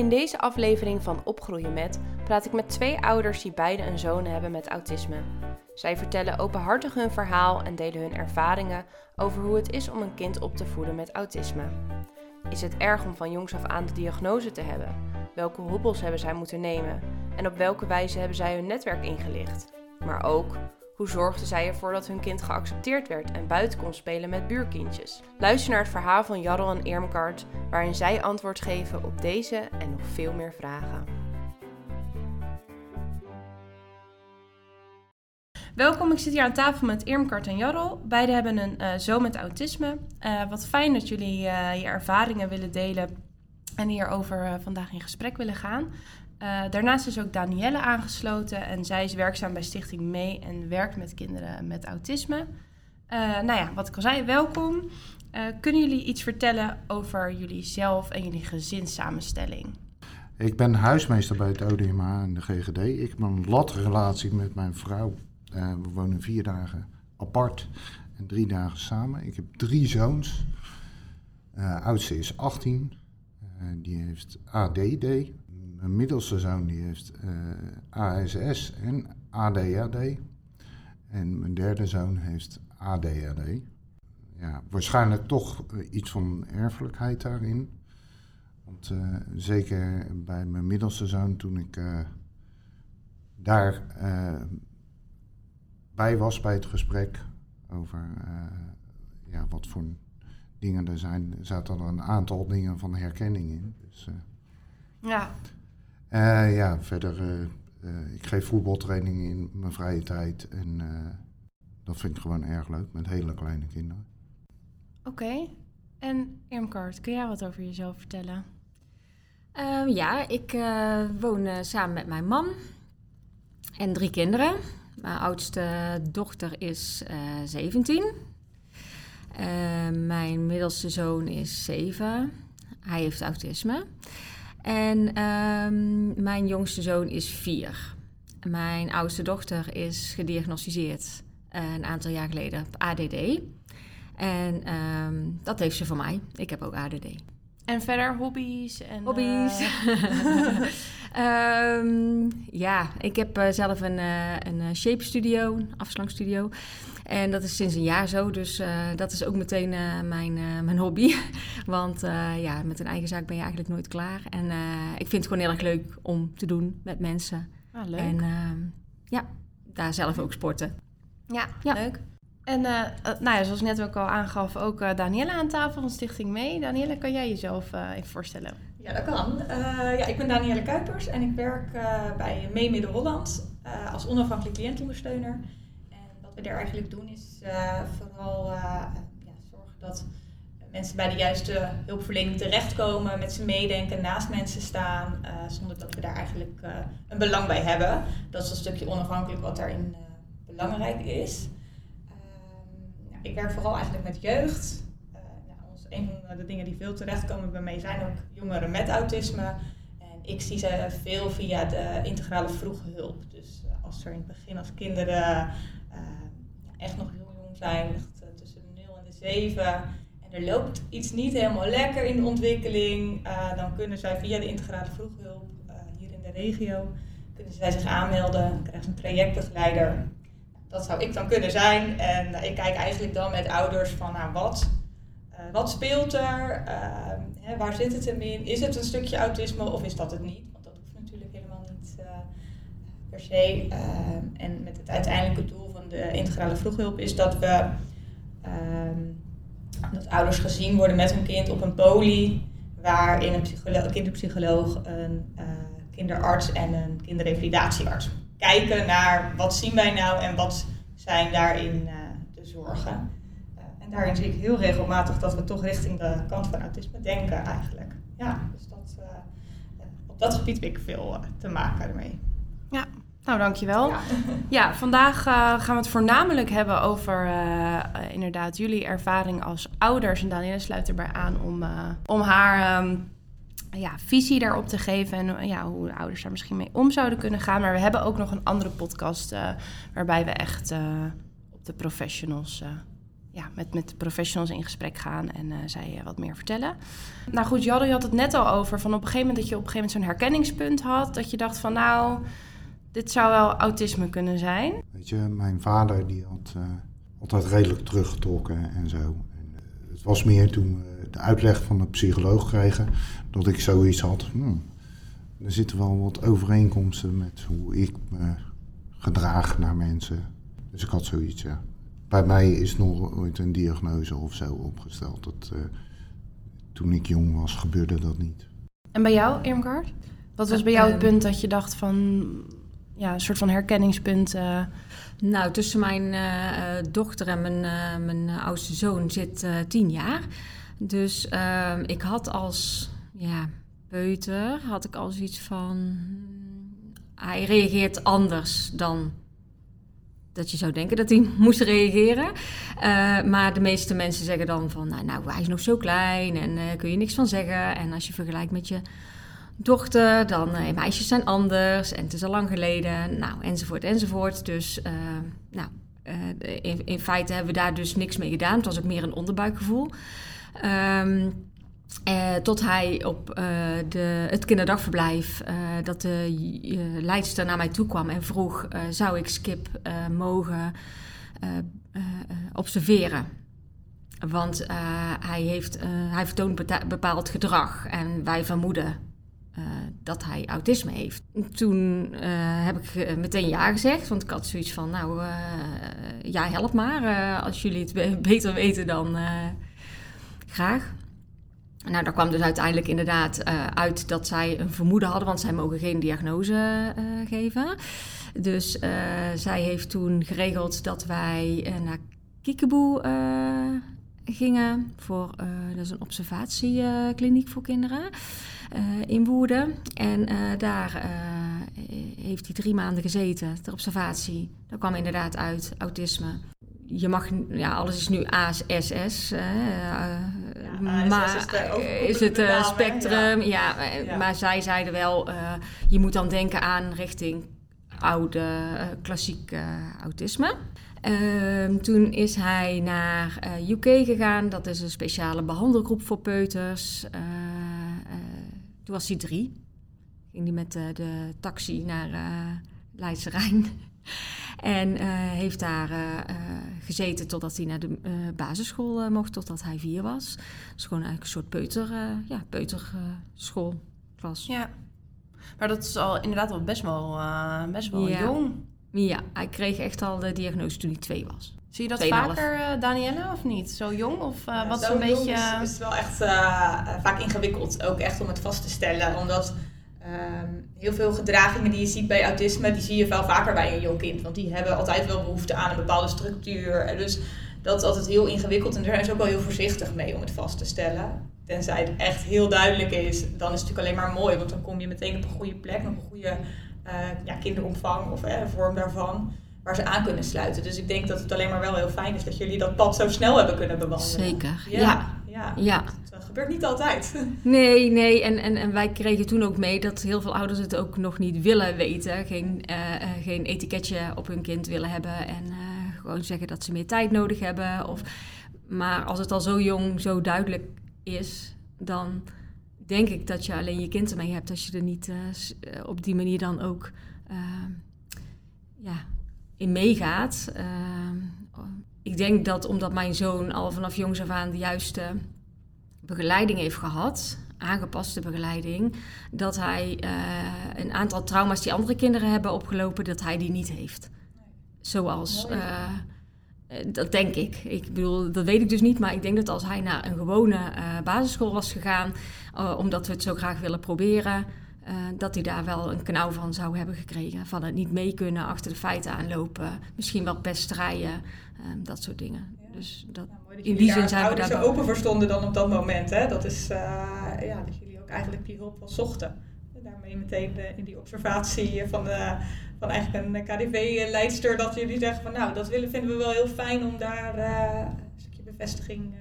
In deze aflevering van Opgroeien met praat ik met twee ouders die beide een zoon hebben met autisme. Zij vertellen openhartig hun verhaal en delen hun ervaringen over hoe het is om een kind op te voeden met autisme. Is het erg om van jongs af aan de diagnose te hebben? Welke hobbels hebben zij moeten nemen? En op welke wijze hebben zij hun netwerk ingelicht? Maar ook, hoe zorgden zij ervoor dat hun kind geaccepteerd werd en buiten kon spelen met buurkindjes? Luister naar het verhaal van Jarl en Irmgard, waarin zij antwoord geven op deze en nog veel meer vragen. Welkom, ik zit hier aan tafel met Irmgard en Jarl. Beiden hebben een uh, zoon met autisme. Uh, wat fijn dat jullie uh, je ervaringen willen delen en hierover vandaag in gesprek willen gaan. Uh, daarnaast is ook Danielle aangesloten en zij is werkzaam bij Stichting Mee en werkt met kinderen met autisme. Uh, nou ja, wat ik al zei, welkom. Uh, kunnen jullie iets vertellen over jullie zelf en jullie gezinssamenstelling? Ik ben huismeester bij het ODMA en de GGD. Ik heb een latrelatie met mijn vrouw. we wonen vier dagen apart en drie dagen samen. Ik heb drie zoons. oudste is 18. die heeft ADD, mijn middelste zoon die heeft uh, ASS en ADHD. En mijn derde zoon heeft ADHD. Ja, waarschijnlijk toch uh, iets van erfelijkheid daarin. Want uh, zeker bij mijn middelste zoon, toen ik daar bij was bij het gesprek over ja, wat voor dingen er zijn, zaten er een aantal dingen van herkenning in. Dus, ja. Uh, ja, verder, uh, uh, ik geef voetbaltraining in mijn vrije tijd. En dat vind ik gewoon erg leuk, met hele kleine kinderen. Oké. Okay. En Irmkart, kun jij wat over jezelf vertellen? Ehm, ja, ik woon samen met mijn man en drie kinderen. Mijn oudste dochter is 17. mijn middelste zoon is 7. Hij heeft autisme. En um, mijn jongste zoon is vier. Mijn oudste dochter is gediagnosticeerd uh, een aantal jaar geleden op ADD. En um, dat heeft ze van mij. Ik heb ook ADD. En verder hobby's? En, hobby's. Uh... um, ja, ik heb uh, zelf een, uh, een shape studio, een afslankstudio. En dat is sinds een jaar zo, dus uh, dat is ook meteen uh, mijn, uh, mijn hobby. Want ja, met een eigen zaak ben je eigenlijk nooit klaar. En ik vind het gewoon heel erg leuk om te doen met mensen. Ah, leuk. En ja, daar zelf ook sporten. Ja, ja. leuk. En nou ja, zoals net ook al aangaf, ook Danielle aan tafel van Stichting Mee. Danielle, kan jij jezelf even voorstellen? Ja, dat kan. ja, ik ben Danielle Kuipers en ik werk bij Mee Midden-Holland als onafhankelijk cliëntondersteuner wat we daar eigenlijk doen is vooral ja, zorgen dat mensen bij de juiste hulpverlening terechtkomen, met ze meedenken, naast mensen staan, zonder dat we daar eigenlijk een belang bij hebben. Dat is een stukje onafhankelijk wat daarin belangrijk is. Ehm, ik werk vooral eigenlijk met jeugd. Een van de dingen die veel terechtkomen bij mij zijn ook jongeren met autisme. En ik zie ze veel via de integrale vroege hulp. Dus als er in het begin als kinderen echt nog heel jong zijn, echt uh, tussen de 0 en de 7. En er loopt iets niet helemaal lekker in de ontwikkeling, uh, dan kunnen zij via de integrale vroeghulp uh, hier in de regio, kunnen zij zich aanmelden, krijgen ze een trajectbegeleider. Dat zou ik dan kunnen zijn. En ik kijk eigenlijk dan met ouders van nou, wat, wat speelt er? Hè, waar zit het hem in? Is het een stukje autisme of is dat het niet? Want dat hoeft natuurlijk helemaal niet per se. en met het uiteindelijke doel de integrale vroeghulp is dat we um, dat ouders gezien worden met hun kind op een poli, waarin een, kinderpsycholoog, een uh, kinderarts en een kinderrevalidatiearts kijken naar wat zien wij nou en wat zijn daarin de zorgen. Daarin zie ik heel regelmatig dat we toch richting de kant van autisme denken eigenlijk. Ja, dus dat, op dat gebied heb ik veel te maken ermee. Ja, nou, dankjewel. Ja, ja vandaag uh, gaan we het voornamelijk hebben over inderdaad jullie ervaring als ouders. En Danielle sluit erbij aan om, om haar um, ja, visie daarop te geven. En ja, hoe de ouders daar misschien mee om zouden kunnen gaan. Maar we hebben ook nog een andere podcast waarbij we echt op de professionals ja, met, met professionals in gesprek gaan en zij wat meer vertellen. Nou goed, Jadde, je had het net al over van op een gegeven moment dat je op een gegeven moment zo'n herkenningspunt had. Dat je dacht van nou, dit zou wel autisme kunnen zijn. Weet je, mijn vader die had altijd redelijk teruggetrokken en zo. En, het was meer toen we de uitleg van de psycholoog kregen dat ik zoiets had. Hmm, er zitten wel wat overeenkomsten met hoe ik me gedraag naar mensen. Dus ik had zoiets, ja. Bij mij is nog ooit een diagnose of zo opgesteld. Dat, uh, toen ik jong was, gebeurde dat niet. En bij jou, Irmgard? Wat was bij jou het ehm, punt dat je dacht van... Ja, een soort van herkenningspunt... Uh... Nou, tussen mijn uh, dochter en mijn, mijn oudste zoon zit tien jaar. Dus ehm, ik had als... Ja, peuter had ik al zoiets van. Hij reageert anders dan dat je zou denken dat hij moest reageren. Uh, maar de meeste mensen zeggen dan van, nou, nou hij is nog zo klein en uh, kun je niks van zeggen. En als je vergelijkt met je dochter, dan uh, meisjes zijn anders en het is al lang geleden, nou, enzovoort, enzovoort. Dus, nou, in, in, feite hebben we daar dus niks mee gedaan. Het was ook meer een onderbuikgevoel. Um, uh, tot hij op uh, de, het kinderdagverblijf, uh, dat de leidster naar mij toe kwam en vroeg: zou ik Skip mogen observeren? Want hij, heeft, hij vertoont bepaald gedrag en wij vermoeden dat hij autisme heeft. Toen heb ik meteen ja gezegd, want ik had zoiets van: nou ja, help maar. als jullie het beter weten, dan graag. Nou, daar kwam dus uiteindelijk inderdaad uh, uit dat zij een vermoeden hadden, want zij mogen geen diagnose uh, geven. Dus uh, zij heeft toen geregeld dat wij naar Kiekeboe gingen. Voor, dat is een observatiekliniek voor kinderen in Woerden. En daar heeft hij drie maanden gezeten, ter observatie. Daar kwam inderdaad uit autisme je mag, ja, alles is nu ASS. maar is, het uh, spectrum? Ja. maar zij zeiden wel, je moet dan denken aan richting oude, klassiek autisme. Ehm, toen is hij naar UK gegaan. Dat is een speciale behandelgroep voor peuters. toen was hij drie. Ging hij met de taxi naar Leidse Rijn. En uh, heeft daar uh, gezeten totdat hij naar de basisschool mocht, totdat hij vier was. Dus gewoon eigenlijk een soort peuter, ja, peuterschoolklas. ja, maar dat is al inderdaad wel best wel, best wel jong. Ja, hij kreeg echt al de diagnose toen hij twee was. Zie je dat vaker, Danielle, of niet? Zo jong? Of wat zo'n beetje... Is, is wel echt vaak ingewikkeld, ook echt om het vast te stellen. Omdat Ehm, heel veel gedragingen die je ziet bij autisme, die zie je veel vaker bij een jong kind. Want die hebben altijd wel behoefte aan een bepaalde structuur. En dus dat is altijd heel ingewikkeld en daar zijn ze ook wel heel voorzichtig mee om het vast te stellen. Tenzij het echt heel duidelijk is, dan is het natuurlijk alleen maar mooi. Want dan kom je meteen op een goede plek, op een goede uh, ja, kinderopvang of eh, vorm daarvan. Waar ze aan kunnen sluiten. Dus ik denk dat het alleen maar wel heel fijn is dat jullie dat pad zo snel hebben kunnen bewandelen. Zeker, ja. Ja, ja. dat gebeurt niet altijd. Nee, nee. En, en, en wij kregen toen ook mee dat heel veel ouders het ook nog niet willen weten. Geen, uh, geen etiketje op hun kind willen hebben. En uh, gewoon zeggen dat ze meer tijd nodig hebben. Of, maar als het al zo jong, zo duidelijk is, dan denk ik dat je alleen je kind ermee hebt. Als je er niet op die manier dan ook ja, in meegaat ik denk dat omdat mijn zoon al vanaf jongs af aan de juiste begeleiding heeft gehad, aangepaste begeleiding, dat hij uh, een aantal trauma's die andere kinderen hebben opgelopen, dat hij die niet heeft. Zoals, uh, dat denk ik. Ik bedoel, dat weet ik dus niet, maar ik denk dat als hij naar een gewone basisschool was gegaan, omdat we het zo graag willen proberen, dat hij daar wel een knauw van zou hebben gekregen. Van het niet mee kunnen, achter de feiten aanlopen, misschien wel strijden. Ehm, dat soort dingen. Dus dat, in die zin zijn we daar zo open verstonden dan op dat moment. Hè? Dat is uh, ja, dat jullie ook eigenlijk die hulp wel zochten. En daarmee meteen uh, in die observatie van, de, van eigenlijk een KDV-leidster dat jullie zeggen van nou, dat willen, vinden we wel heel fijn om daar uh, een stukje bevestiging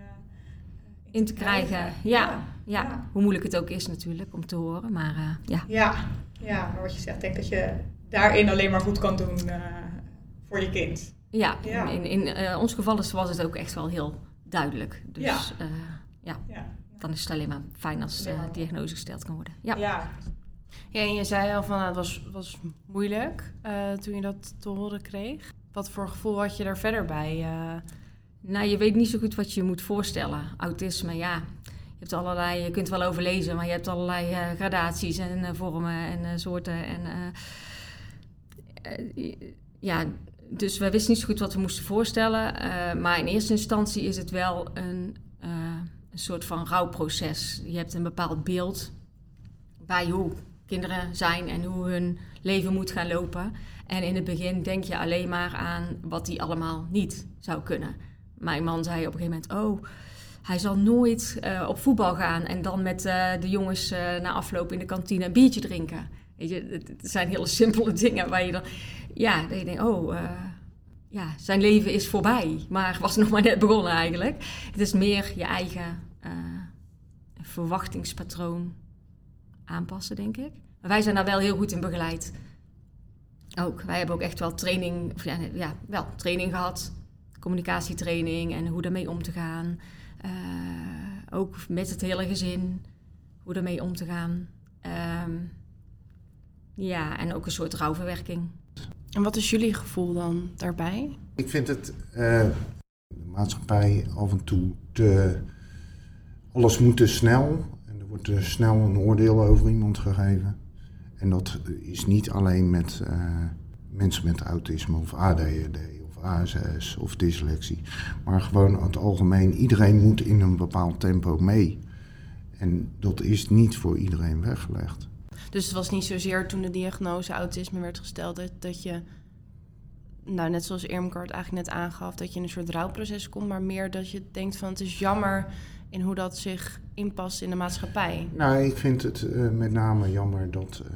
in, te krijgen. Ja. Ja. ja. hoe moeilijk het ook is natuurlijk om te horen, maar ja. ja. Ja, maar wat je zegt, denk dat je daarin alleen maar goed kan doen voor je kind. Ja, Ja. in, in eh, ons geval is, was het ook echt wel heel duidelijk. Dus Ja. ja, ja, Ja. dan is het alleen maar fijn als de diagnose gesteld kan worden. Ja. Ja. Ja, en je zei al van nou, het was, was moeilijk eh, toen je dat te horen kreeg. Wat voor gevoel had je daar verder bij? Nou, je weet niet zo goed wat je moet voorstellen. Autisme, ja. Je hebt allerlei, je kunt wel overlezen, maar je hebt allerlei eh, gradaties en eh, vormen en eh, soorten. En, ja, dus we wisten niet zo goed wat we moesten voorstellen. maar in eerste instantie is het wel een, een soort van rouwproces. Je hebt een bepaald beeld bij hoe kinderen zijn en hoe hun leven moet gaan lopen. En in het begin denk je alleen maar aan wat die allemaal niet zou kunnen. Mijn man zei op een gegeven moment: Oh, hij zal nooit eh, op voetbal gaan en dan met eh, de jongens eh, na afloop in de kantine een biertje drinken. Weet je, het, zijn hele simpele dingen waar je dan, ja, je denkt: Oh, ja, zijn leven is voorbij, maar was nog maar net begonnen eigenlijk. Het is meer je eigen verwachtingspatroon aanpassen, denk ik. Maar wij zijn daar wel heel goed in begeleid. Ook, wij hebben ook echt wel training, ja, ja, wel training gehad. Communicatietraining en hoe daarmee om te gaan. Eh, ook met het hele gezin, hoe daarmee om te gaan. Ehm, ja, en ook een soort rouwverwerking. En wat is jullie gevoel dan daarbij? Ik vind het eh, de maatschappij af en toe te. Alles moet te snel. En er wordt te snel een oordeel over iemand gegeven. En dat is niet alleen met eh, mensen met autisme of ADHD ASS of dyslexie. Maar gewoon het algemeen. Iedereen moet in een bepaald tempo mee. En dat is niet voor iedereen weggelegd. Dus het was niet zozeer toen de diagnose autisme werd gesteld dat, dat je, nou net zoals Irmgard eigenlijk net aangaf, dat je in een soort rouwproces komt, maar meer dat je denkt van het is jammer in hoe dat zich inpast in de maatschappij. Nou, ik vind het eh, met name jammer dat eh,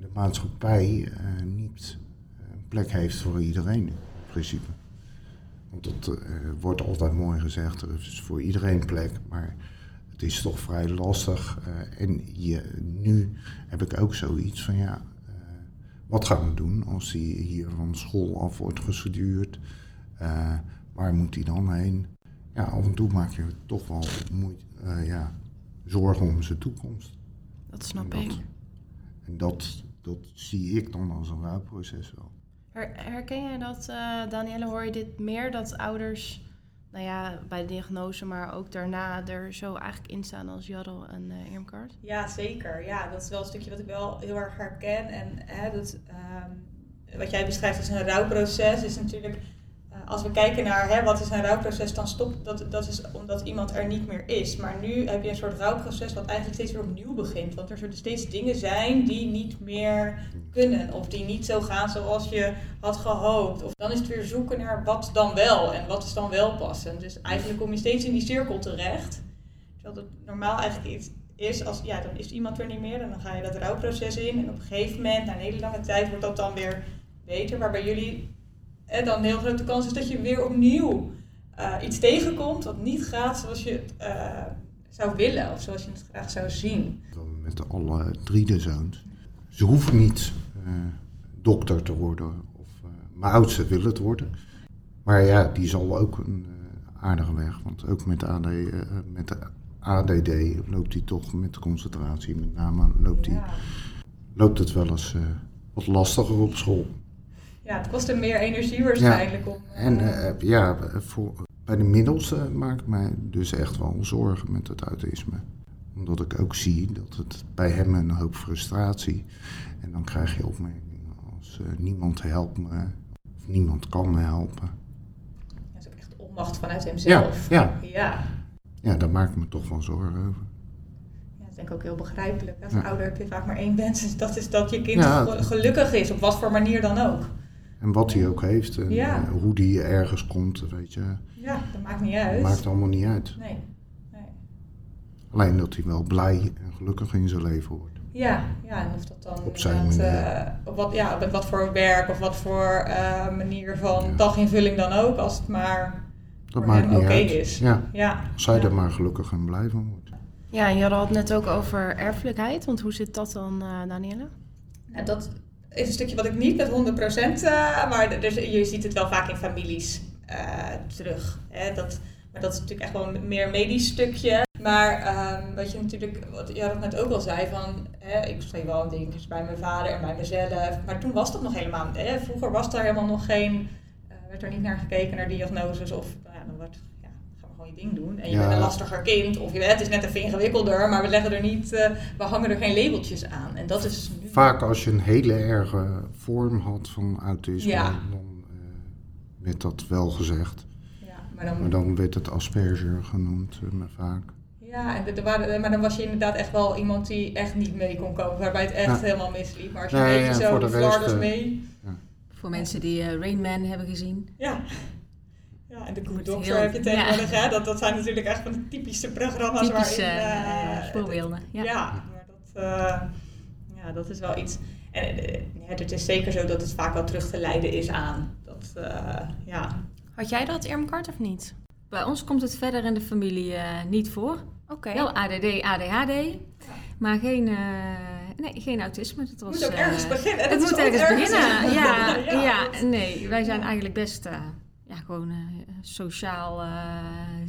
de maatschappij eh, niet een plek heeft voor iedereen, principe. Want dat eh, wordt altijd mooi gezegd, er is voor iedereen plek, maar het is toch vrij lastig. eh, en je, nu heb ik ook zoiets van, ja, eh, wat gaan we doen als hij hier van school af wordt gestuurd? Waar moet hij dan heen? Ja, af en toe maak je toch wel moeite, ja, zorgen om zijn toekomst. Dat snap En ik. en dat, dat zie ik dan als een rouwproces wel. Her- herken jij dat, eh Danielle? Hoor je dit meer dat ouders, nou ja, bij de diagnose, maar ook daarna er zo eigenlijk in staan als Jarl en eh Irmgard? Ja, zeker. Ja, dat is wel een stukje wat ik wel heel erg herken. En dat, ehm, wat jij beschrijft als een rouwproces is natuurlijk... eh, als we kijken naar hè, wat is een rouwproces, dan stopt dat, dat is omdat iemand er niet meer is. Maar nu heb je een soort rouwproces wat eigenlijk steeds weer opnieuw begint. Want er zullen steeds dingen zijn die niet meer kunnen. Of die niet zo gaan zoals je had gehoopt. Of dan is het weer zoeken naar wat dan wel. En wat is dan wel passend. Dus eigenlijk kom je steeds in die cirkel terecht. Terwijl het normaal eigenlijk iets is als, ja, dan is iemand er niet meer. En dan ga je dat rouwproces in. En op een gegeven moment, na een hele lange tijd, wordt dat dan weer beter. Maar bij jullie eh, dan een heel grote kans is dat je weer opnieuw eh, iets tegenkomt wat niet gaat zoals je het eh, zou willen. Of zoals je het graag zou zien. Met alle drie de zoons. Ze hoeven niet eh, dokter te worden. Of, mijn oudste wil het worden. Maar ja, die zal ook een aardige weg. Want ook met, AD, met de ADD loopt hij toch met de concentratie. Met name loopt, Ja. loopt het wel eens wat lastiger op school. Ja, het kost hem meer energie waarschijnlijk om... eh, En eh, ja, voor, bij de middelste maak ik mij dus echt wel zorgen met het autisme. Omdat ik ook zie dat het bij hem een hoop frustratie. En dan krijg je opmerkingen als eh, niemand helpt me. Of niemand kan me helpen. dat is ook echt onmacht vanuit hemzelf. ja. ja. Ja, daar maak ik me toch wel zorgen over. Ja, dat is denk ik ook heel begrijpelijk. Als Ja. ouder heb je vaak maar één wens. Dus dat is dat je kind Ja. ge- gelukkig is, op wat voor manier dan ook. En wat hij ook heeft en Ja. eh, hoe die ergens komt, weet je. Ja, dat maakt niet uit. Maakt allemaal niet uit. Nee. nee. Alleen dat hij wel blij en gelukkig in zijn leven wordt. Ja, ja, en of dat dan Op zijn eh, op wat, ja, op wat voor werk of wat voor eh, manier van Ja. daginvulling dan ook, als het maar Dat maakt niet oké uit. is. Ja, Ja. als zij ja. er maar gelukkig en blij van wordt. Ja, en Jarl had het net ook over erfelijkheid, want hoe zit dat dan, eh Danielle? Nou, dat is een stukje wat ik niet met 100%, uh, maar dus, je ziet het wel vaak in families uh, terug. Hè? Dat, maar dat is natuurlijk echt wel een meer medisch stukje. Maar um, wat je natuurlijk, wat Jarot net ook al zei, van hè, ik schreef wel dingetjes bij mijn vader en bij mezelf. Maar toen was dat nog helemaal, hè, vroeger was daar helemaal nog geen, uh, werd er niet naar gekeken naar diagnoses of nou ja, dan wordt gewoon je ding doen. En je Ja. bent een lastiger kind, of je, het is net even ingewikkelder, maar we leggen er niet, eh, we hangen er geen labeltjes aan. En dat is nu. Vaak als je een hele erge vorm had van autisme, Ja. dan eh, werd dat wel gezegd. Ja, maar dan, Maar dan werd het Asperger genoemd, eh, maar vaak. ja, en er waren, maar dan was je inderdaad echt wel iemand die echt niet mee kon komen, waarbij het echt Ja. helemaal misliep. Maar als je Nee, een beetje ja, zo voor de de rest, Florida's eh, mee, Voor mensen die eh, Rain Man hebben gezien. ja. Ja, en de Good Doctor heel- heb je tegenwoordig, hè? Dat, dat zijn natuurlijk echt van de typische programma's Typische waarin... eh, eh, voorbeelden. Ja, Ja. maar dat, eh, ja, dat is wel iets. En eh, ja, het is zeker zo dat het vaak wel terug te leiden is aan. Dat, eh, ja. Had jij dat, Irmkart, of niet? Bij ons komt het verder in de familie eh, niet voor. Oké. Wel ADD, ADHD, maar geen, eh, nee, geen autisme. Dat Het was, moet ook ergens beginnen. Het moet ergens beginnen. Ja, Ja, ja, dat- nee, wij zijn Ja. eigenlijk best eh, ja, gewoon eh, sociaal eh,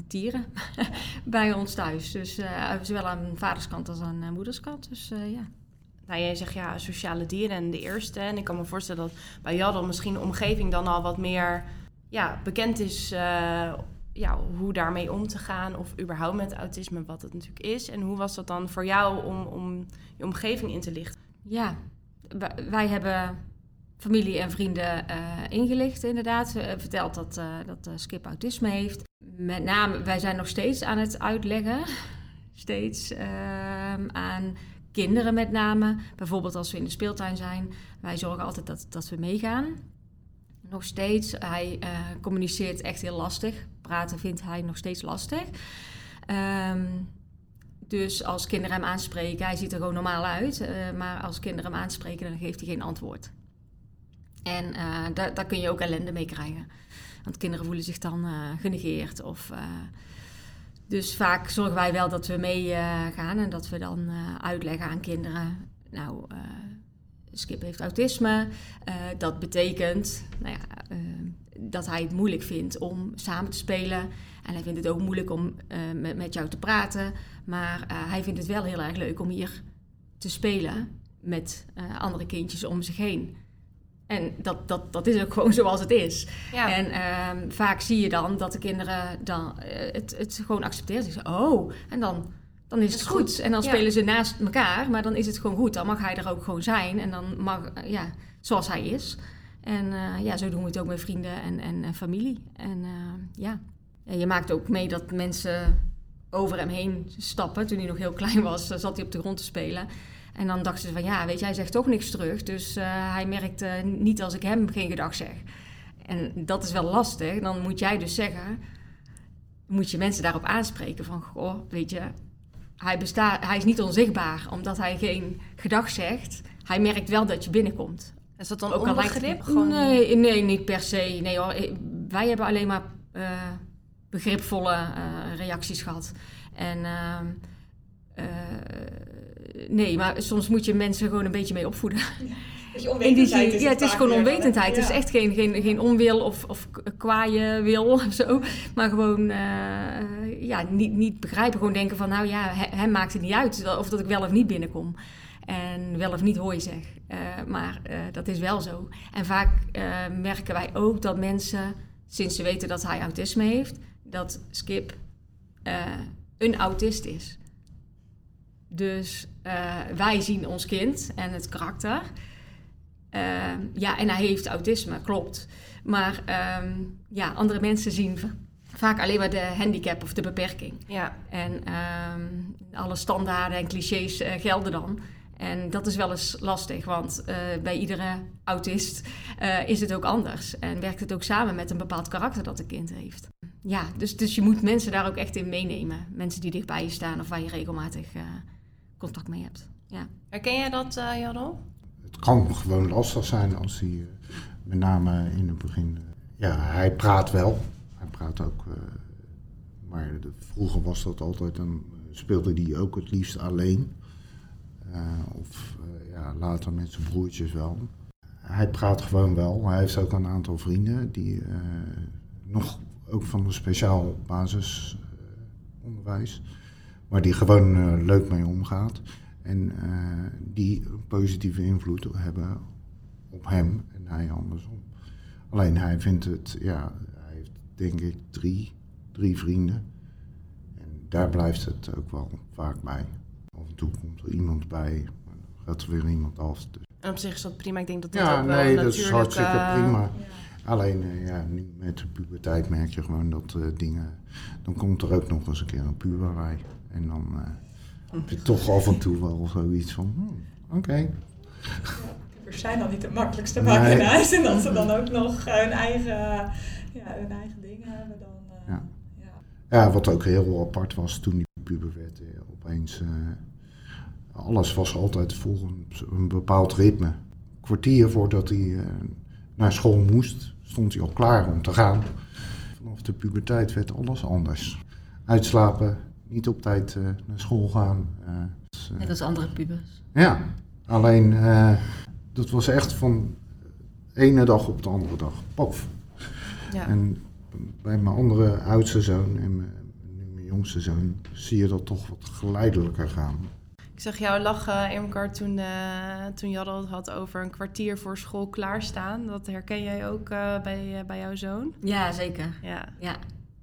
dieren bij ons thuis. Dus eh, zowel aan vaderskant als aan moederskant. Dus eh, ja. Nou, jij zegt ja, sociale dieren en de eerste. En ik kan me voorstellen dat bij Jaddel misschien de omgeving dan al wat meer ja, bekend is eh, ja, hoe daarmee om te gaan. Of überhaupt met autisme, wat het natuurlijk is. En hoe was dat dan voor jou om, om je omgeving in te lichten? Ja, wij, hebben familie en vrienden eh, ingelicht inderdaad. Eh, verteld dat, dat Skip autisme heeft. Met name, wij zijn nog steeds aan het uitleggen. Steeds ehm, aan kinderen met name. Bijvoorbeeld als we in de speeltuin zijn. Wij zorgen altijd dat, dat we meegaan. Nog steeds. Hij eh, communiceert echt heel lastig. Praten vindt hij nog steeds lastig. Ehm, dus als kinderen hem aanspreken, hij ziet er gewoon normaal uit, eh, maar als kinderen hem aanspreken, dan geeft hij geen antwoord. En eh, daar, daar kun je ook ellende mee krijgen. Want kinderen voelen zich dan genegeerd. Of, dus vaak zorgen wij wel dat we meegaan gaan en dat we dan eh, uitleggen aan kinderen. Nou, eh, Skip heeft autisme. Eh, dat betekent nou ja, eh, dat hij het moeilijk vindt om samen te spelen. En hij vindt het ook moeilijk om eh, met, jou te praten. Maar eh, hij vindt het wel heel erg leuk om hier te spelen met eh, andere kindjes om zich heen. En dat, dat, dat is ook gewoon zoals het is. Ja, En ehm, vaak zie je dan dat de kinderen dan eh, het, het gewoon accepteren. Ze zeggen, oh, en dan, dan is het is goed. goed. En dan Ja. spelen ze naast elkaar, maar dan is het gewoon goed. Dan mag hij er ook gewoon zijn en dan mag, eh, ja, zoals hij is. En eh, ja, zo doen we het ook met vrienden en, en, familie. En ja. En je maakt ook mee dat mensen over hem heen stappen. Toen hij nog heel klein was, zat hij op de grond te spelen. En dan dachten ze van, ja, weet je, hij zegt toch niks terug. Dus eh, hij merkt niet als ik hem geen gedag zeg. En dat is wel lastig. Dan moet jij dus zeggen, moet je mensen daarop aanspreken van, goh, weet je, hij, bestaat, hij is niet onzichtbaar omdat hij geen gedag zegt. Hij merkt wel dat je binnenkomt. is dat dan Ook onbegrip? Gewoon... Nee, nee, niet per se. Nee hoor, wij hebben alleen maar eh, begripvolle eh, reacties gehad. En ehm, eh, nee, maar soms moet je mensen gewoon een beetje mee opvoeden. Die onwetendheid zin, is ja, het is gewoon onwetendheid. Het is Ja. echt geen, geen, geen onwil of, of kwaaie wil of zo. Maar gewoon eh, ja, niet, niet begrijpen. Gewoon denken van, nou ja, he- hem maakt het niet uit of dat ik wel of niet binnenkom. En wel of niet hooi zeg. Eh, maar eh, dat is wel zo. En vaak eh, merken wij ook dat mensen, sinds ze weten dat hij autisme heeft, dat Skip eh, een autist is. Dus eh, wij zien ons kind en het karakter. Eh, ja, en hij heeft autisme, klopt. Maar ehm, ja, andere mensen zien vaak alleen maar de handicap of de beperking. Ja, En ehm, alle standaarden en clichés eh, gelden dan. En dat is wel eens lastig, want eh, bij iedere autist is het ook anders. En werkt het ook samen met een bepaald karakter dat een kind heeft. Ja, dus, dus je moet mensen daar ook echt in meenemen. Mensen die dichtbij je staan of waar je regelmatig contact mee hebt. Ja. herken jij dat, eh Jaddel? Het kan gewoon lastig zijn als hij, eh, met name in het begin, eh, ja, hij praat wel. Hij praat ook, eh, maar de- vroeger was dat altijd, dan speelde hij ook het liefst alleen. Eh, of eh, ja, later met zijn broertjes wel. hij praat gewoon wel. Hij heeft ook een aantal vrienden die nog ook van een speciaal basisonderwijs, waar die gewoon leuk mee omgaat. En die een positieve invloed hebben op hem en hij andersom. Alleen hij vindt het, ja, hij heeft denk ik drie, drie vrienden. En daar blijft het ook wel vaak bij. Af en toe komt er iemand bij, maar dan gaat er weer iemand af. Dus. En op zich is dat prima. Ik denk dat dat ja, ook wel nee, natuurlijk... dat is hartstikke eh, prima. Alleen uh, ja, nu met de puberteit merk je gewoon dat uh, dingen. Dan komt er ook nog eens een keer een puber bij. En dan uh, heb je toch af en toe wel zoiets van: hmm, oké. Okay. Pubers zijn dan niet de makkelijkste maken nee. in huis. En dat ze dan ook nog hun eigen, ja, hun eigen dingen hebben. Dan, ja. Ja. ja, wat ook heel apart was toen die puber werd. opeens. alles was altijd volgens een bepaald ritme. Kwartier voordat hij naar school moest, stond hij al klaar om te gaan. Vanaf de puberteit werd alles anders. Uitslapen, niet op tijd uh, naar school gaan. Dus, Net als andere pubers. Ja, alleen dat was echt van de ene dag op de andere dag. Pof. Ja. En bij mijn andere oudste zoon en mijn, nu mijn jongste zoon zie je dat toch wat geleidelijker gaan. Ik zag jou lachen, Irmkar, toen, uh, toen Jadde het had over een kwartier voor school klaarstaan. Dat herken jij ook uh, bij, uh, bij jouw zoon? Ja, zeker. Ja. ja.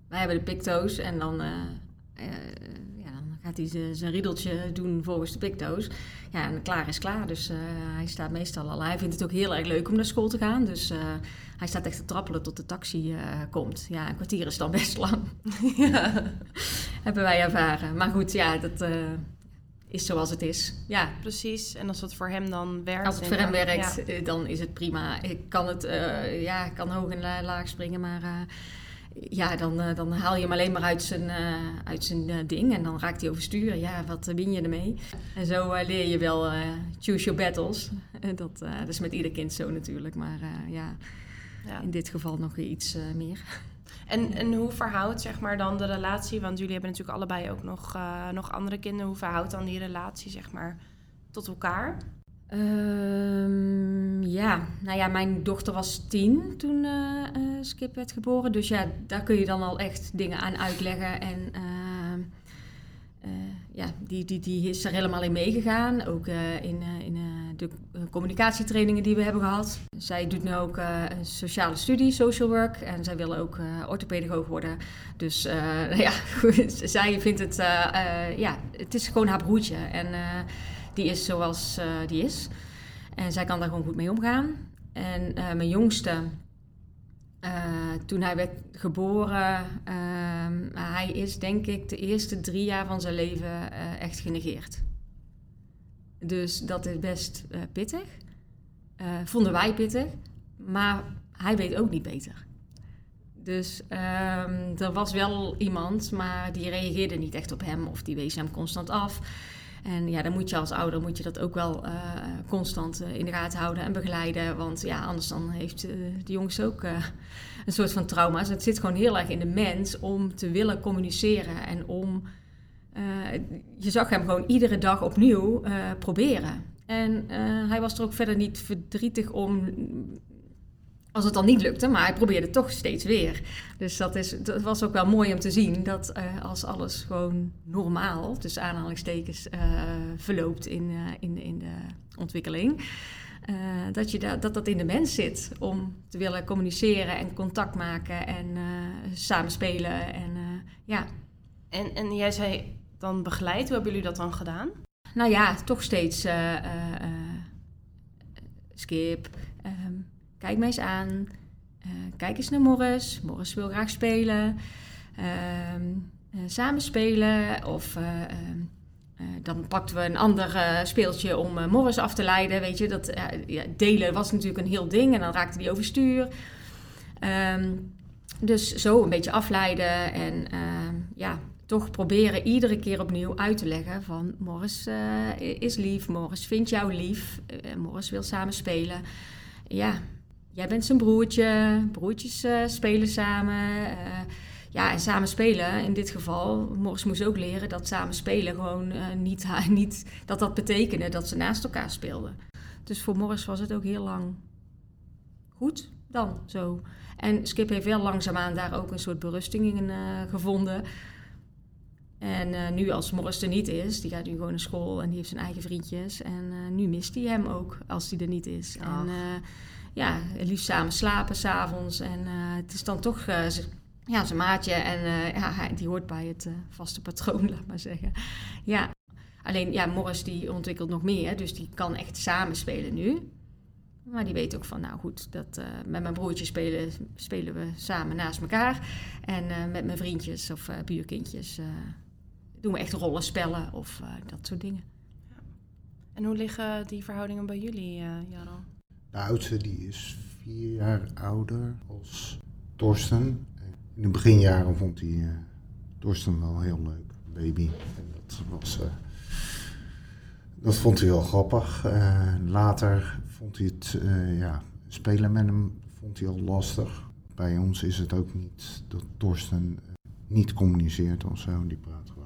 Wij hebben de picto's en dan, ja, dan gaat hij zijn riedeltje doen volgens de picto's. Ja, en klaar is klaar. Dus hij staat meestal al. Hij vindt het ook heel erg leuk om naar school te gaan. Dus hij staat echt te trappelen tot de taxi komt. Ja, een kwartier is dan best lang. ja. hebben wij ervaren. Maar goed, ja, dat is zoals het is. Ja. Precies. En als het voor hem dan werkt. Als het voor hem werkt, ja. dan is het prima. Ik kan het, uh, ja, kan hoog en laag springen, maar uh, ja, dan, uh, dan haal je hem alleen maar uit zijn, uit zijn ding en dan raakt hij overstuur. Ja, wat win je ermee? En zo leer je wel choose your battles. dat, dat is met ieder kind zo natuurlijk, maar ja, ja, in dit geval nog iets meer. En, en hoe verhoudt zeg maar dan de relatie, want jullie hebben natuurlijk allebei ook nog, uh, nog andere kinderen. Hoe verhoudt dan die relatie zeg maar tot elkaar? Um, ja, nou ja, mijn dochter was tien toen uh, Skip werd geboren. Dus ja, daar kun je dan al echt dingen aan uitleggen. En ja, die, die, die is er helemaal in meegegaan. Ook in, in de communicatietrainingen die we hebben gehad. Zij doet nu ook uh, een sociale studie, social work. En zij wil ook uh, orthopedagoog worden. Dus uh, ja, zij vindt het, ja, het is gewoon haar broertje. En die is zoals die is. En zij kan daar gewoon goed mee omgaan. En mijn jongste, toen hij werd geboren, hij is denk ik de eerste drie jaar van zijn leven echt genegeerd. Dus dat is best uh, pittig. Uh, vonden wij pittig. Maar hij weet ook niet beter. Dus um, er was wel iemand, maar die reageerde niet echt op hem of die wees hem constant af. En ja, dan moet je als ouder moet je dat ook wel uh, constant in de gaten houden en begeleiden. Want ja, anders dan heeft de jongens ook een soort van trauma's. Het zit gewoon heel erg in de mens om te willen communiceren en om je zag hem gewoon iedere dag opnieuw uh, proberen. En uh, hij was er ook verder niet verdrietig om als het dan niet lukte, maar hij probeerde toch steeds weer. Dus dat, is, dat was ook wel mooi om te zien dat als alles gewoon normaal, tussen aanhalingstekens, verloopt in, in, in de ontwikkeling. dat, je da dat dat in de mens zit om te willen communiceren en contact maken en samenspelen. En, ja. en, en jij zei dan begeleid. Hoe hebben jullie dat dan gedaan? Nou ja, toch steeds uh, skip. Um, kijk mij eens aan. kijk eens naar Morris. Morris wil graag spelen. Um, samen spelen. Of um, dan pakten we een ander speeltje om Morris af te leiden. Weet je, dat ja, delen was natuurlijk een heel ding. En dan raakte die overstuur. dus zo een beetje afleiden. En ja, toch proberen iedere keer opnieuw uit te leggen van Morris uh, is lief, Morris vindt jou lief, uh, Morris wil samen spelen. Ja, jij bent zijn broertje, broertjes uh, spelen samen. ja, en samen spelen in dit geval, Morris moest ook leren dat samen spelen gewoon niet, niet, dat dat betekende dat ze naast elkaar speelden. Dus voor Morris was het ook heel lang goed dan zo. En Skip heeft wel langzaamaan daar ook een soort berusting in gevonden. En uh, nu als Morris er niet is, die gaat nu gewoon naar school en die heeft zijn eigen vriendjes. En uh, nu mist hij hem ook als hij er niet is. Ach. En ja, liefst samen slapen s'avonds. En het is dan toch ja, zijn maatje. En ja, hij, die hoort bij het vaste patroon, laat maar zeggen. Ja, alleen ja, Morris die ontwikkelt nog meer, dus die kan echt samen spelen nu. Maar die weet ook van, nou goed, dat, uh, met mijn broertje spelen, spelen we samen naast elkaar. En uh, met mijn vriendjes of uh, buurkindjes doen we echt rollenspellen of dat soort dingen. Ja. En hoe liggen die verhoudingen bij jullie, Jarro? De oudste die is vier jaar ouder als Torsten. In de beginjaren vond hij Torsten wel heel leuk, baby. En dat was... dat vond hij wel grappig. later vond hij het, uh, ja, spelen met hem vond hij al lastig. Bij ons is het ook niet dat Torsten uh, niet communiceert of zo. Die praat gewoon.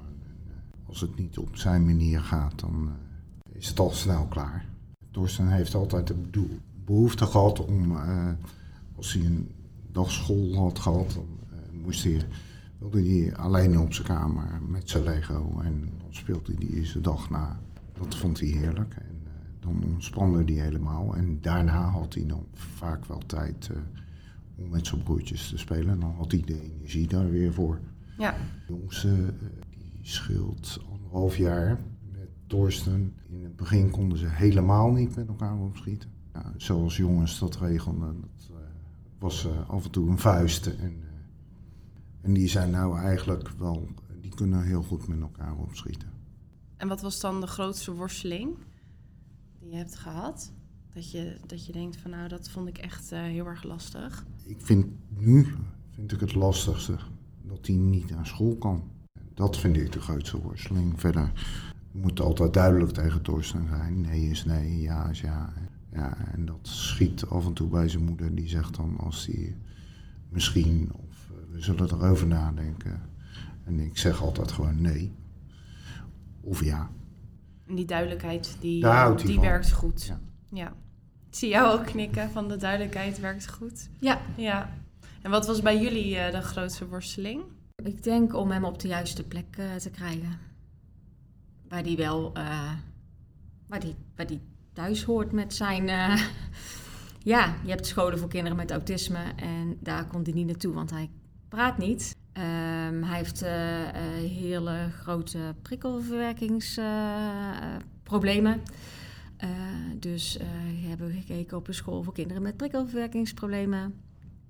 En, als het niet op zijn manier gaat, dan is het al snel klaar. Torsten heeft altijd de behoefte gehad om, als hij een dag school had gehad, dan moest hij, wilde hij alleen op zijn kamer met zijn Lego. En dan speelde hij die eerste dag na. Dat vond hij heerlijk dan ontspande hij helemaal. En daarna had hij dan vaak wel tijd om met zijn broertjes te spelen. En dan had hij de energie daar weer voor. Ja. De jongste, scheelt anderhalf jaar met Torsten. In het begin konden ze helemaal niet met elkaar opschieten. Ja, zoals jongens dat regelden, dat uh, was af en toe een vuist. En, en die zijn nou eigenlijk wel, die kunnen heel goed met elkaar opschieten. En wat was dan de grootste worsteling? je hebt gehad? Dat je, dat je denkt van nou, dat vond ik echt uh, heel erg lastig. Ik vind nu vind ik het lastigste dat hij niet naar school kan. Dat vind ik de grootste worsteling. Verder moet altijd duidelijk tegen Torsten zijn. Nee is nee, ja is ja. ja. En dat schiet af en toe bij zijn moeder. Die zegt dan als hij misschien of uh, we zullen erover nadenken. En ik zeg altijd gewoon nee. Of ja. En die duidelijkheid, die, die werkt goed. Ja. ja. Ik zie jou ook knikken van de duidelijkheid werkt goed. Ja. ja. En wat was bij jullie uh, de grootste worsteling? Ik denk om hem op de juiste plek uh, te krijgen. Waar die wel, waar, die, waar die thuis hoort met zijn... ja, je hebt scholen voor kinderen met autisme en daar komt hij niet naartoe, want hij praat niet. Um, hij heeft hele grote prikkelverwerkingsproblemen. Dus we hebben gekeken op een school voor kinderen met prikkelverwerkingsproblemen.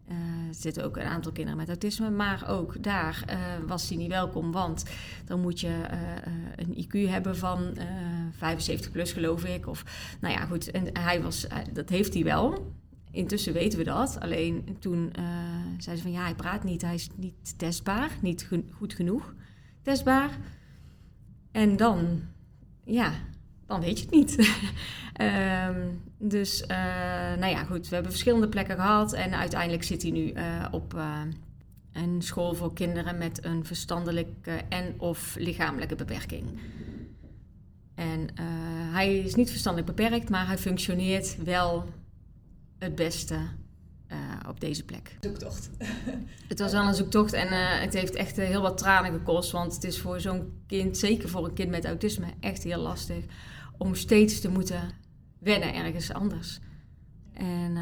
Er zitten ook een aantal kinderen met autisme, maar ook daar was hij niet welkom, want dan moet je een IQ hebben van 75 plus, geloof ik. Of, nou ja, goed, en hij was, dat heeft hij wel. Intussen weten we dat. Alleen toen zei ze van ja, hij praat niet, hij is niet testbaar, niet goed genoeg testbaar. En dan, ja, dan weet je het niet. um, dus, uh, nou ja, goed, we hebben verschillende plekken gehad en uiteindelijk zit hij nu uh, op een school voor kinderen met een verstandelijke en of lichamelijke beperking. En hij is niet verstandelijk beperkt, maar hij functioneert wel het beste op deze plek. Zoektocht. het was wel een zoektocht en het heeft echt heel wat tranen gekost. Want het is voor zo'n kind, zeker voor een kind met autisme, echt heel lastig om steeds te moeten wennen ergens anders. En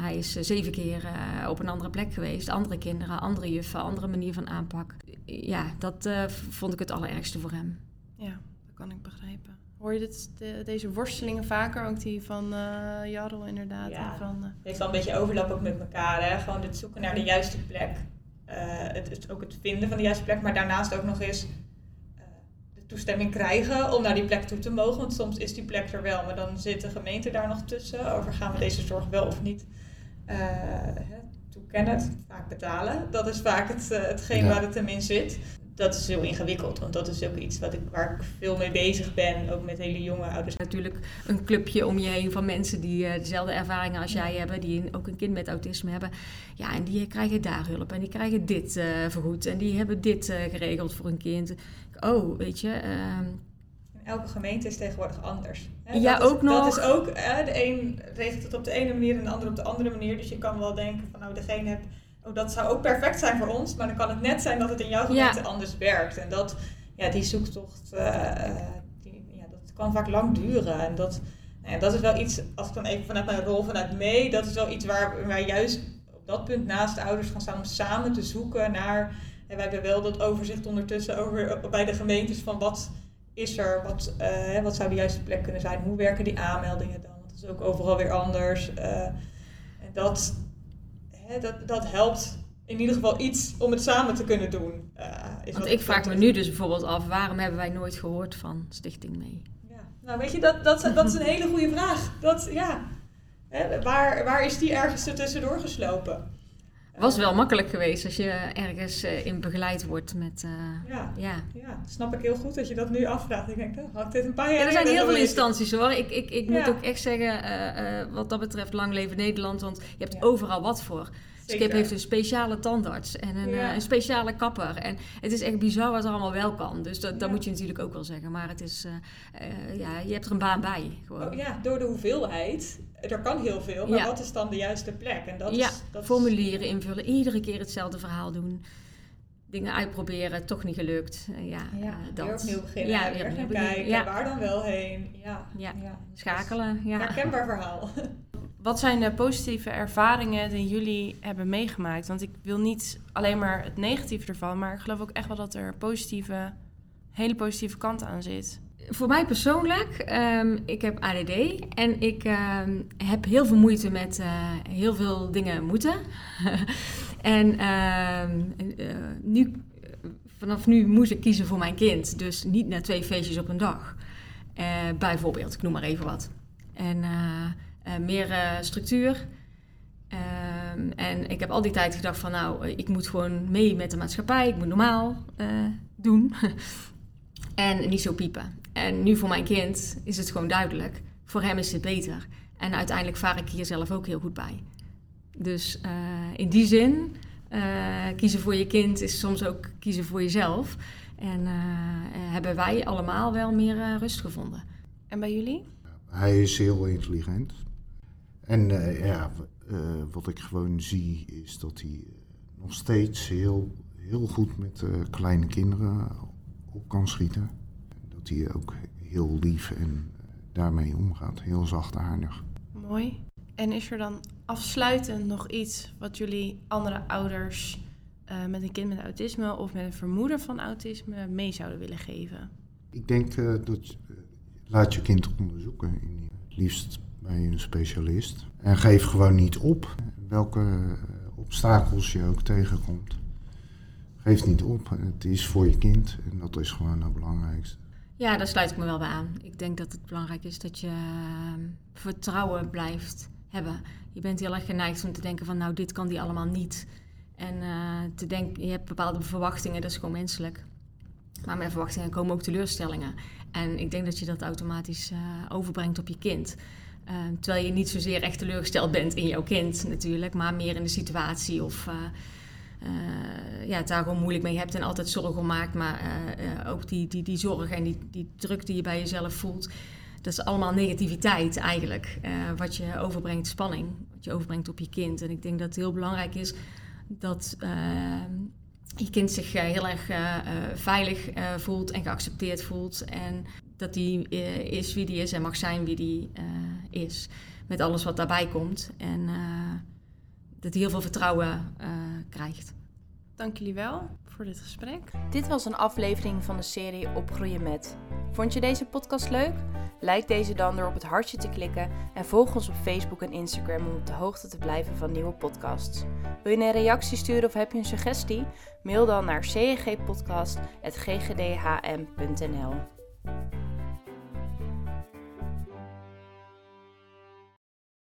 hij is zeven keer op een andere plek geweest. Andere kinderen, andere juffen, andere manier van aanpak. Ja, dat vond ik het allerergste voor hem. Ja, dat kan ik begrijpen. Hoor je dit, de, deze worstelingen vaker? Ook die van uh, Jarl inderdaad. Ja, van, uh... het heeft wel een beetje overlap ook met elkaar. Hè? Gewoon het zoeken naar de juiste plek. Uh, het, het, ook het vinden van de juiste plek. Maar daarnaast ook nog eens toestemming krijgen om naar die plek toe te mogen. Want soms is die plek er wel. Maar dan zit de gemeente daar nog tussen. Over gaan we deze zorg wel of niet toekennen. Vaak betalen. Dat is vaak het, hetgeen ja. waar het hem in zit dat is heel ingewikkeld, want dat is ook iets wat ik, waar ik veel mee bezig ben, ook met hele jonge ouders. Natuurlijk een clubje om je heen van mensen die uh, dezelfde ervaringen als jij hebben, die ook een kind met autisme hebben. Ja, en die krijgen daar hulp en die krijgen dit uh, vergoed en die hebben dit uh, geregeld voor een kind. Oh, weet je. elke gemeente is tegenwoordig anders. Hè, Ja, dat is, ook nog. Dat is ook, de een regelt het op de ene manier en de ander op de andere manier. Dus je kan wel denken van nou, degene heb, oh, dat zou ook perfect zijn voor ons. Maar dan kan het net zijn dat het in jouw gemeente anders werkt. En dat, ja, die zoektocht, eh, eh, die, ja, dat kan vaak lang duren. En dat, nou ja, dat is wel iets, als ik dan even vanuit mijn rol vanuit mee, dat is wel iets waar wij juist op dat punt naast de ouders gaan staan om samen te zoeken naar. En wij hebben wel dat overzicht ondertussen over bij de gemeentes van wat is er, wat, eh, wat zou de juiste plek kunnen zijn, hoe werken die aanmeldingen dan? Want dat is ook overal weer anders. eh, en dat, hè, dat, dat helpt in ieder geval iets om het samen te kunnen doen. eh, is Want ik vraag me nu dus bijvoorbeeld af, waarom hebben wij nooit gehoord van Stichting Mee? Ja. Nou, weet je, dat, dat, dat is een hele goede vraag. Dat, ja. Hè, waar, waar is die ergens tussendoor geslopen? Was wel makkelijk geweest als je ergens eh, in begeleid wordt met... eh, Ja, ja. ja, snap ik heel goed dat je dat nu afvraagt. Ik denk, oh, had ik dit een paar jaar Ja, er zijn heel veel instanties hoor. Ik, ik, ik moet ook echt zeggen, eh, wat dat betreft, lang leven Nederland. Want je hebt Ja. overal wat voor. Skip Zeker. heeft een speciale tandarts en een, Ja. eh, een speciale kapper. En het is echt bizar wat er allemaal wel kan. Dus dat, dat moet je natuurlijk ook wel zeggen. Maar het is, eh, eh, ja, je hebt er een baan bij. Gewoon. Oh, ja, door de hoeveelheid. Er kan heel veel, maar wat is dan de juiste plek? En dat ja, is, dat formulieren invullen, iedere keer hetzelfde verhaal doen. Dingen uitproberen, toch niet gelukt. Eh, ja, ja, dat. weer opnieuw beginnen. Ja, weer weer gaan kijken. Ja. Waar dan wel heen? Ja, Ja. ja. Schakelen, ja. Herkenbaar verhaal. Wat zijn de positieve ervaringen die jullie hebben meegemaakt? Want ik wil niet alleen maar het negatieve ervan, maar ik geloof ook echt wel dat er positieve, hele positieve kant aan zit. Voor mij persoonlijk, ehm, ik heb ADD en ik ehm, heb heel veel moeite met eh, heel veel dingen moeten. en ehm, eh, nu, vanaf nu moest ik kiezen voor mijn kind, dus niet naar twee feestjes op een dag. Eh, bijvoorbeeld, ik noem maar even wat. En meer eh, structuur. Ehm, en ik heb al die tijd gedacht van nou, ik moet gewoon mee met de maatschappij, ik moet normaal eh, doen. en niet zo piepen. En nu voor mijn kind is het gewoon duidelijk. Voor hem is het beter. En uiteindelijk vaar ik hier zelf ook heel goed bij. Dus eh, in die zin, eh, kiezen voor je kind is soms ook kiezen voor jezelf. En eh, eh, hebben wij allemaal wel meer eh, rust gevonden. En bij jullie? Hij is heel intelligent. En eh, ja, eh, wat ik gewoon zie is dat hij eh, nog steeds heel, heel goed met kleine kinderen op kan schieten. Dat hij ook heel lief en daarmee omgaat. Heel zachtaardig. Mooi. En is er dan afsluitend nog iets wat jullie andere ouders met een kind met autisme of met een vermoeden van autisme mee zouden willen geven? Ik denk dat je- laat je kind onderzoeken. Het liefst bij een specialist. En geef gewoon niet op. Welke obstakels je ook tegenkomt. Geef niet op. Het is voor je kind en dat is gewoon het belangrijkste. Ja, daar sluit ik me wel bij aan. Ik denk dat het belangrijk is dat je eh, vertrouwen blijft hebben. Je bent heel erg geneigd om te denken van nou, dit kan die allemaal niet. En eh, te denken, je hebt bepaalde verwachtingen, dat is gewoon menselijk. Maar met verwachtingen komen ook teleurstellingen. En ik denk dat je dat automatisch eh, overbrengt op je kind. Eh, terwijl je niet zozeer echt teleurgesteld bent in jouw kind natuurlijk, maar meer in de situatie of eh, eh, ja, het daar gewoon moeilijk mee hebt en altijd zorgen om maakt. Maar eh, ook die, die, die zorg en die, die druk die je bij jezelf voelt, dat is allemaal negativiteit eigenlijk. wat je overbrengt, spanning, wat je overbrengt op je kind. En ik denk dat het heel belangrijk is dat je kind zich heel erg veilig voelt en geaccepteerd voelt. En dat die eh, is wie die is en mag zijn wie die eh, is. Met alles wat daarbij komt. En eh, dat hij heel veel vertrouwen eh, krijgt. Dank jullie wel voor dit gesprek. Dit was een aflevering van de serie Opgroeien met. Vond je deze podcast leuk? Like deze dan door op het hartje te klikken en volg ons op Facebook en Instagram om op de hoogte te blijven van nieuwe podcasts. Wil je een reactie sturen of heb je een suggestie? Mail dan naar cggpodcast.ggdhm.nl